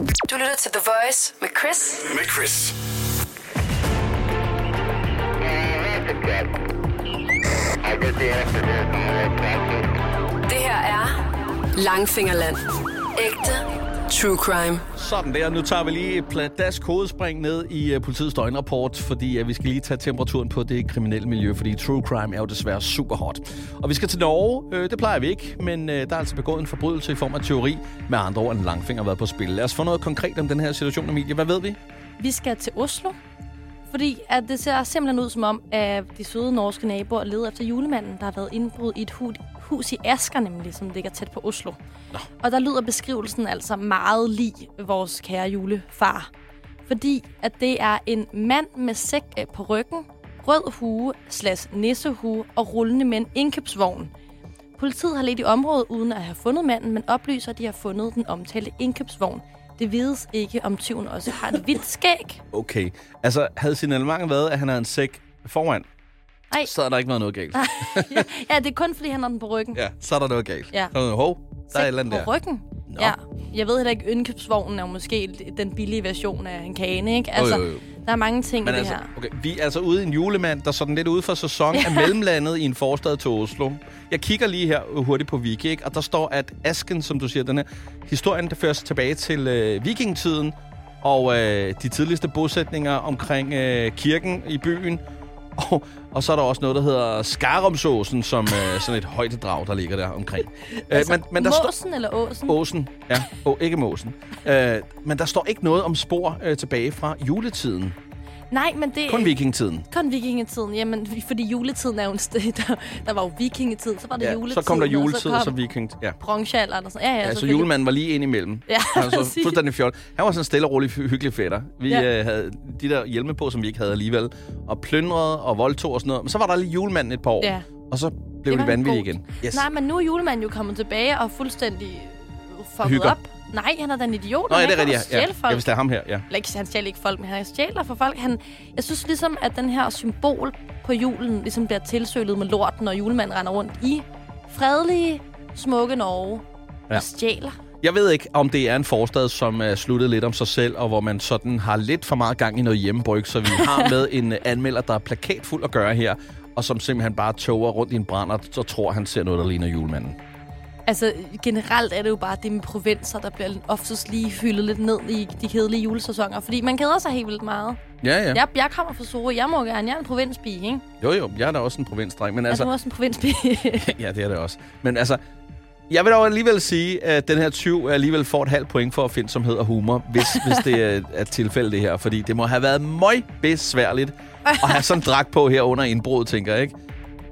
Du lytter til The Voice med Chris. Med Chris. Det her er Langfingerland. Ægte true crime. Sådan der. Nu tager vi lige et pladask hovedspring ned i uh, politiets døgnrapport, fordi uh, vi skal lige tage temperaturen på det kriminelle miljø, fordi true crime er jo desværre super hot. Og vi skal til Norge. Uh, det plejer vi ikke, men uh, der er altså begået en forbrydelse i form af teori. Med andre ord, en langfinger har været på spil. Lad os få noget konkret om den her situation, Emilie. Hvad ved vi? Vi skal til Oslo, fordi at det ser simpelthen ud som om, at de søde norske naboer leder efter julemanden, der har været indbrud i et hus, hus i Asker, nemlig, som ligger tæt på Oslo. Nå. Og der lyder beskrivelsen altså meget lig vores kære julefar. Fordi at det er en mand med sæk øh, på ryggen, rød hue, slash nissehue og rullende med en indkøbsvogn. Politiet har let i området uden at have fundet manden, men oplyser, at de har fundet den omtalte indkøbsvogn. Det vides ikke, om tyven også har et hvidt skæg. Okay. Altså, havde signalementet været, at han havde en sæk foran, Nej. så er der ikke noget, noget galt. ja, ja, det er kun, fordi han har den på ryggen. Ja, så er der noget galt. Ja. Så er der noget, hov, der er et eller andet på der. ryggen? Nå. Ja. Jeg ved heller ikke, indkøbsvognen er jo måske den billige version af en kane, ikke? Altså, jo, jo. der er mange ting Men i det altså, her. okay, vi er altså ude i en julemand, der sådan lidt ude for sæson er mellemlandet i en forstad til Oslo. Jeg kigger lige her hurtigt på Wiki, ikke? og der står, at Asken, som du siger, den her historien, der fører sig tilbage til øh, vikingetiden, og øh, de tidligste bosætninger omkring øh, kirken i byen. Og, og så er der også noget, der hedder Skarumsåsen, som øh, sådan et højdedrag, der ligger der omkring. Altså, øh, men, men der står... Måsen eller åsen? Åsen, ja. Oh, ikke måsen. Øh, men der står ikke noget om spor øh, tilbage fra juletiden. Nej, men det Kun vikingetiden. Kun vikingetiden. Jamen, fordi juletiden er jo en sted, der, der var jo vikingetiden, så var det Ja, juletiden. så kom der og juletid, så og kom så weekend. Ja. bronzealderen og sådan. Ja, ja, Ja, så selvfølgelig. julemanden var lige ind imellem. Ja, Han var så fuldstændig fjol. Han var sådan en stille og rolig, hy- hyggelig fætter. Vi Ja. øh, havde de der hjelme på, som vi ikke havde alligevel. Og plyndrede og voldtog og sådan noget. Men så var der lige julemanden et par år. Ja. Og så blev Det det vanvittigt igen. Yes. Nej, men nu er julemanden jo kommet tilbage og fuldstændig fucket Hygger. op. Nej, han er da en idiot. Nå, ja, det er rigtigt. Ja. folk. Jeg vil ham her, ja. Eller ikke, han stjæler ikke folk, men han stjæler for folk. Han, jeg synes ligesom, at den her symbol på julen ligesom bliver tilsølet med lort, når julemanden render rundt i fredelige, smukke Norge Ja. og stjæler. Jeg ved ikke, om det er en forstad, som er sluttet lidt om sig selv, og hvor man sådan har lidt for meget gang i noget hjemmebryg, så vi har med en anmelder, der er plakatfuld at gøre her, og som simpelthen bare toger rundt i en brænder, og tror, han ser noget, der ligner julemanden. Altså, generelt er det jo bare det med provinser, der bliver oftest lige hyldet lidt ned i de kedelige julesæsoner. Fordi man keder sig helt vildt meget. Ja, ja. Jeg, jeg kommer fra Sorø. Jeg må gerne. Jeg er en provinsby, ikke? Jo, jo, jeg er da også en provinsdreng, men Altså, altså... er du også en provinsby? ja, det er det også. Men altså, jeg vil dog alligevel sige, at den her tyv alligevel får et halvt point for at finde, som hedder humor, hvis, hvis det er et tilfælde det her. Fordi det må have været møg besværligt at have sådan en dragt på her under indbrud, tænker jeg, ikke?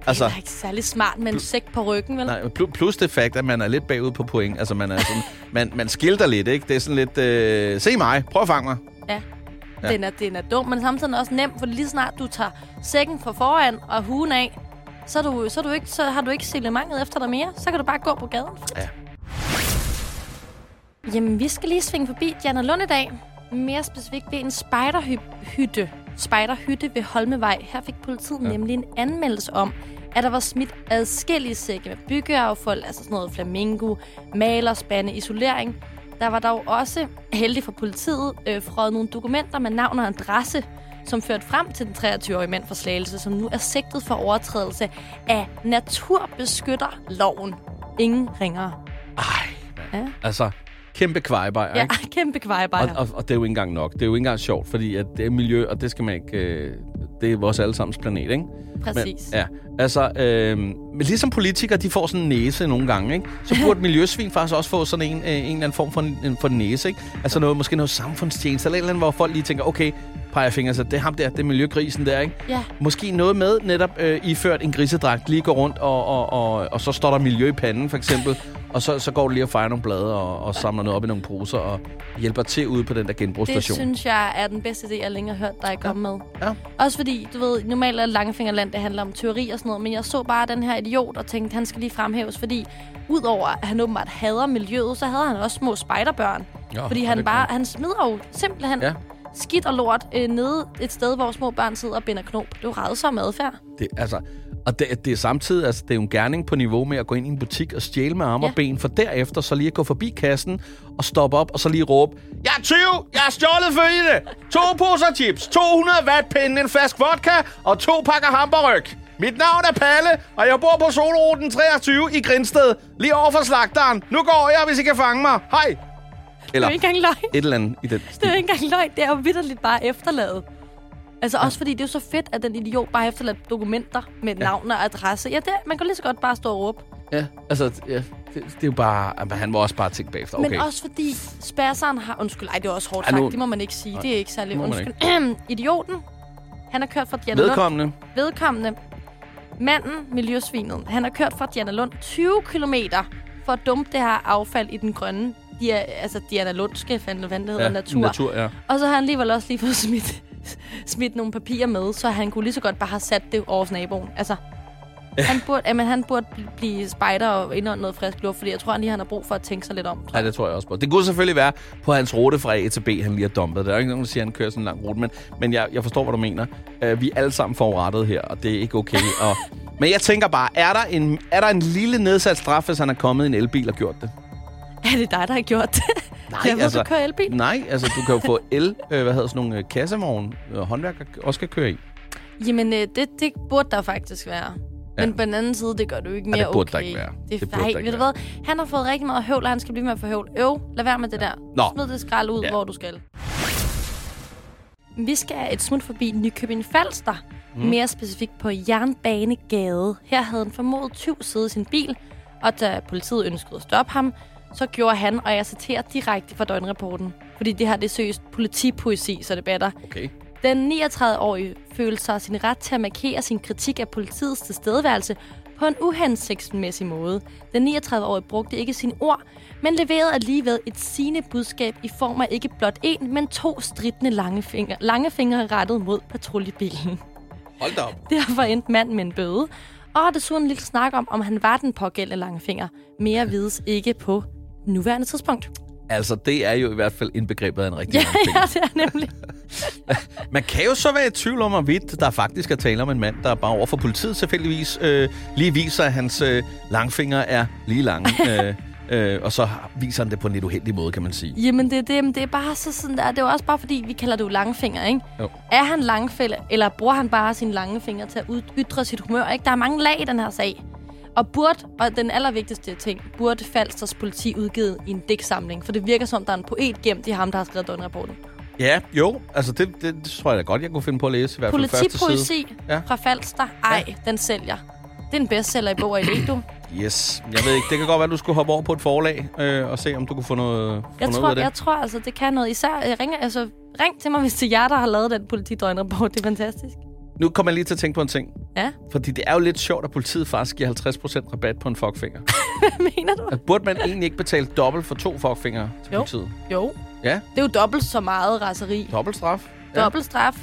Altså, Altså, det er ikke særlig smart med en sæk på ryggen, vel? nej, pl- plus det fakt, at man er lidt bagud på point. Altså, man, er sådan, man, man skilter lidt, ikke? Det er sådan lidt, øh, se mig, prøv at fange mig. Ja. Ja. Den, er, den er dum, men samtidig også nem, for lige snart du tager sækken fra foran og huen af, så, du, så, du ikke, så har du ikke signalentet efter dig mere. Så kan du bare gå på gaden. Ja. Jamen, vi skal lige svinge forbi Janne Lund i dag. Mere specifikt ved en spejderhytte. Spejderhytte ved Holmevej. Her fik politiet ja. nemlig en anmeldelse om, at der var smidt adskillige sække med byggeaffald, altså sådan noget flamingo, malerspande, isolering. Der var dog også, heldig for politiet, øh, frøget nogle dokumenter med navn og adresse, som førte frem til den 23-årige mand fra Slagelse, som nu er sigtet for overtrædelse af naturbeskytterloven. Ingen ringere. Ej. Ja. Altså, kæmpe kvejbejer, Ja, ikke? kæmpe kvejebajer. Og, og, og det er jo ikke engang nok. Det er jo ikke engang sjovt, fordi at det er miljø, og det skal man ikke... Øh, det er vores allesammens planet, ikke? Præcis. Men, ja, altså, øh, men ligesom politikere, de får sådan en næse nogle gange, ikke? Så burde miljøsvin faktisk også få sådan en, øh, en eller anden form for en, for næse, ikke? Altså noget, måske noget samfundstjeneste, eller et eller andet, hvor folk lige tænker, okay, peger fingre, så det er ham der, det er miljøgrisen der, ikke? Ja. Måske noget med netop øh, iført en grisedragt, lige går rundt, og, og, og, og så står der miljø i panden, for eksempel. Og så, så går du lige og fejrer nogle blade, og, og samler noget op i nogle poser, og hjælper til ude på den der Det genbrugsstation. synes jeg er den bedste idé, jeg længere har hørt dig komme med. Ja. Også fordi, du ved, normalt er Langefingerland, det handler om teori og sådan noget, men jeg så bare den her idiot og tænkte, han skal lige fremhæves, fordi udover at han åbenbart hader miljøet, så havde han også små spejderbørn. Ja, fordi han det bare, han smider jo simpelthen Ja. ja. skidt og lort øh, nede et sted, hvor små børn sidder og binder knop. Det er jo rædsom adfærd. Det, altså, Og det, det er samtidig, altså det er jo en gerning på niveau med at gå ind i en butik og stjæle med arme ja. Og ben, for derefter så lige at gå forbi kassen og stoppe op, og så lige råbe, Jeg er 20! Jeg har stjålet følgende! To poser chips, 200 wattpinde, en flaske vodka og to pakker hamburg. Mit navn er Palle, og jeg bor på Solruten 23 i Grindsted, lige over for slagteren. Nu går jeg, hvis I kan fange mig. Hej! Det er Eller ikke engang løgn. et eller andet i den Det er ikke engang løgn. Det er jo vidderligt bare efterladet. Altså også fordi det er jo så fedt, at den idiot bare har efterladt dokumenter med ja. navn og adresse. Ja, det, man kan lige så godt bare stå og råbe. Ja, altså, ja, det, det er jo bare... jamen, Han må også bare tænke bagefter. Okay. Men også fordi spasseren har... Undskyld, ej, det er også hårdt sagt. nu- Det må man ikke sige. Det er ikke særlig undskyld. Idioten, han har kørt fra Diana Lund. Vedkommende. Vedkommende. Manden, miljøsvinet, han har kørt fra Diana Lund 20 km for at dumpe det her affald i den grønne Dia, altså Diana Lundske, fandt hvad det hedder, Ja, natur. natur, ja. Og så har han alligevel også lige fået smidt, smidt nogle papirer med, så han kunne lige så godt bare have sat det over hos naboen. Altså, han burde, jamen, han burde bl- blive spejder og indånde noget frisk luft, fordi jeg tror, han lige han har brug for at tænke sig lidt om. Ja, det tror jeg også på. Det kunne selvfølgelig være på hans rute fra A til B, han lige har dumpet. Der er jo ikke nogen, der siger, at han kører sådan en lang rute, men, men jeg, jeg forstår, hvad du mener. Uh, vi er alle sammen forurettet her, og det er ikke okay. og, men jeg tænker bare, er der, en, er der en lille nedsat straf, hvis han er kommet i en elbil og gjort det? Er det dig, der har gjort det? Nej, jeg ved, altså- du kører elbil. Nej, altså du kan jo få el, øh, hvad hedder sådan nogle øh, kassevogne, øh, håndværker også kan køre i. Jamen, øh, det, det burde der faktisk være. Ja. Men på den anden side, det gør jo ikke Ja, mere det burde der okay. ikke være. Det, Det burde nej, der ikke ved du hvad? Han har fået rigtig meget høvl, og han skal blive med at få høvl. Øv, lad være med det der. Nå. Smid det skrald ud, Ja. hvor du skal. Vi skal et smut forbi Nykøbing Falster. Mm. Mere specifikt på Jernbanegade. Her havde en formodet tyv siddet i sin bil, og da politiet ønskede at stoppe ham, så gjorde han, og jeg citerer direkte fra døgnrapporten, fordi det her det er seriøst politipoesi, så det batter. Okay. Den 39-årige følte sig sin ret til at markere sin kritik af politiets tilstedeværelse på en uhensigtsmæssig måde. Den 39-årige brugte ikke sine ord, men leverede alligevel et sigende budskab i form af ikke blot en, men to stridende lange fingre, lange fingre rettet mod patruljebilen. Hold da op. Derfor endte manden med en bøde, og desuden en lille snak om, om han var den pågældende lange finger. Mere vides ikke på nuværende tidspunkt. Altså, det er jo i hvert fald indbegrebet af en rigtig Ja, ja, det er nemlig. Man kan jo så være i tvivl om, hvorvidt der faktisk er tale om en mand, der bare over for politiet tilfældigvis øh, lige viser, at hans øh, langfinger er lige lange. øh, øh, og så viser han det på en lidt uheldig måde, kan man sige. Jamen, det, er det, det er bare så sådan der. Det er jo også bare fordi, vi kalder det jo langfinger, ikke? Jo. Er han langfælde, eller bruger han bare sine lange fingre til at ytre sit humør, ikke? Der er mange lag i den her sag. Og burde, og den allervigtigste ting, burde Falsters politi udgivet i en digtsamling. For det virker som, der er en poet gemt i ham, der har skrevet døgnrapporten. Ja, jo. Altså, det, det, det tror jeg da godt, jeg kunne finde på at læse. I hvert fald. Politipoesi Ja. fra Falster. Ej, ja. den sælger. Det er en bestseller i bog og idé, du. Yes. Jeg ved ikke, det kan godt være, du skulle hoppe over på et forlag øh, og se, om du kunne få noget, få Jeg noget ud tror, af det. jeg tror altså, det kan noget. Især, jeg ringer, altså, ring til mig, hvis det er jer, der har lavet den politidøgnrapport. Det er fantastisk. Nu kommer jeg lige til at tænke på en ting. Ja, Fordi det er jo lidt sjovt, at politiet faktisk giver 50% rabat på en fuckfinger. hvad mener du? Altså, Burde man egentlig ikke betale dobbelt for to fuckfingre til Jo. politiet? Jo, Ja, det er jo dobbelt så meget raseri. dobbelt straf. Ja, Dobbelt straf.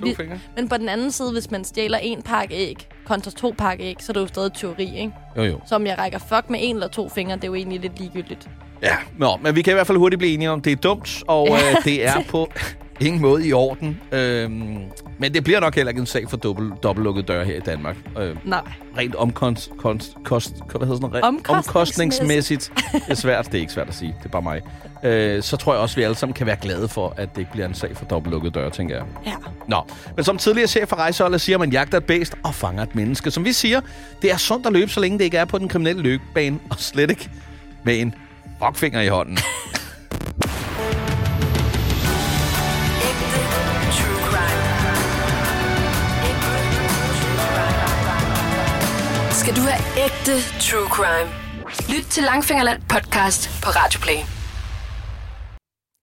to Vi- fingre. Men på den anden side, hvis man stjæler en pakke æg kontra to pakke æg, så er det jo stadig teori, ikke? Jo, jo. Så om jeg rækker fuck med en eller to fingre, det er jo egentlig lidt ligegyldigt. Ja, Nå, men vi kan i hvert fald hurtigt blive enige om, det er dumt, og Ja. øh, det er på ingen måde i orden. Øhm, men det bliver nok heller ikke en sag for dobbelt, dobbeltlukket døre her i Danmark. Øh, Nej. rent omkost, konst, kost, hvad hedder sådan noget? Omkostningsmæssigt. omkostningsmæssigt. Det er svært, det er ikke svært at sige, det er bare mig. Øh, så tror jeg også, at vi alle sammen kan være glade for, at det ikke bliver en sag for dobbeltlukket døre, tænker jeg. Ja. Nå, men som tidligere chef for rejseholdet siger, man jagter et bæst og fanger et menneske. Som vi siger, det er sundt at løbe, så længe det ikke er på den kriminelle løbebane, og slet ikke med en fuckfinger i hånden. Skal du have ægte true crime? Lyt til Langfingerland podcast på Radioplay.